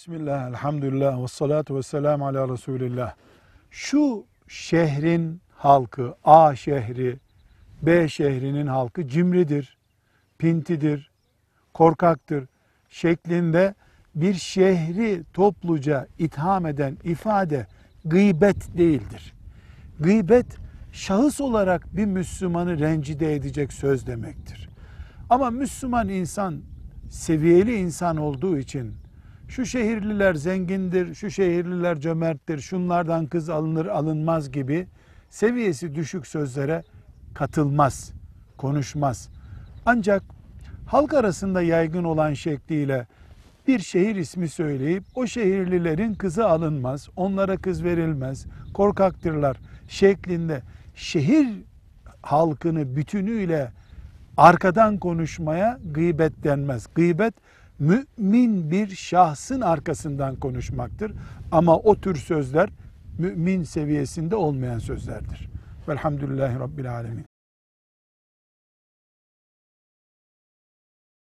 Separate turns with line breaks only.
Bismillah, elhamdülillah, ve salatu ve selamu ala Resulillah. Şu şehrin halkı, A şehri, B şehrinin halkı cimridir, pintidir, korkaktır şeklinde bir şehri topluca itham eden ifade gıybet değildir. Gıybet şahıs olarak bir Müslümanı rencide edecek söz demektir. Ama Müslüman insan seviyeli insan olduğu için şu şehirliler zengindir, şu şehirliler cömerttir, şunlardan kız alınır alınmaz gibi seviyesi düşük sözlere katılmaz, konuşmaz. Ancak halk arasında yaygın olan şekliyle bir şehir ismi söyleyip o şehirlilerin kızı alınmaz, onlara kız verilmez, korkaktırlar şeklinde şehir halkını bütünüyle arkadan konuşmaya gıybet denmez. Gıybet mümin bir şahsın arkasından konuşmaktır. Ama o tür sözler mümin seviyesinde olmayan sözlerdir. Velhamdülillahi Rabbil Alemin.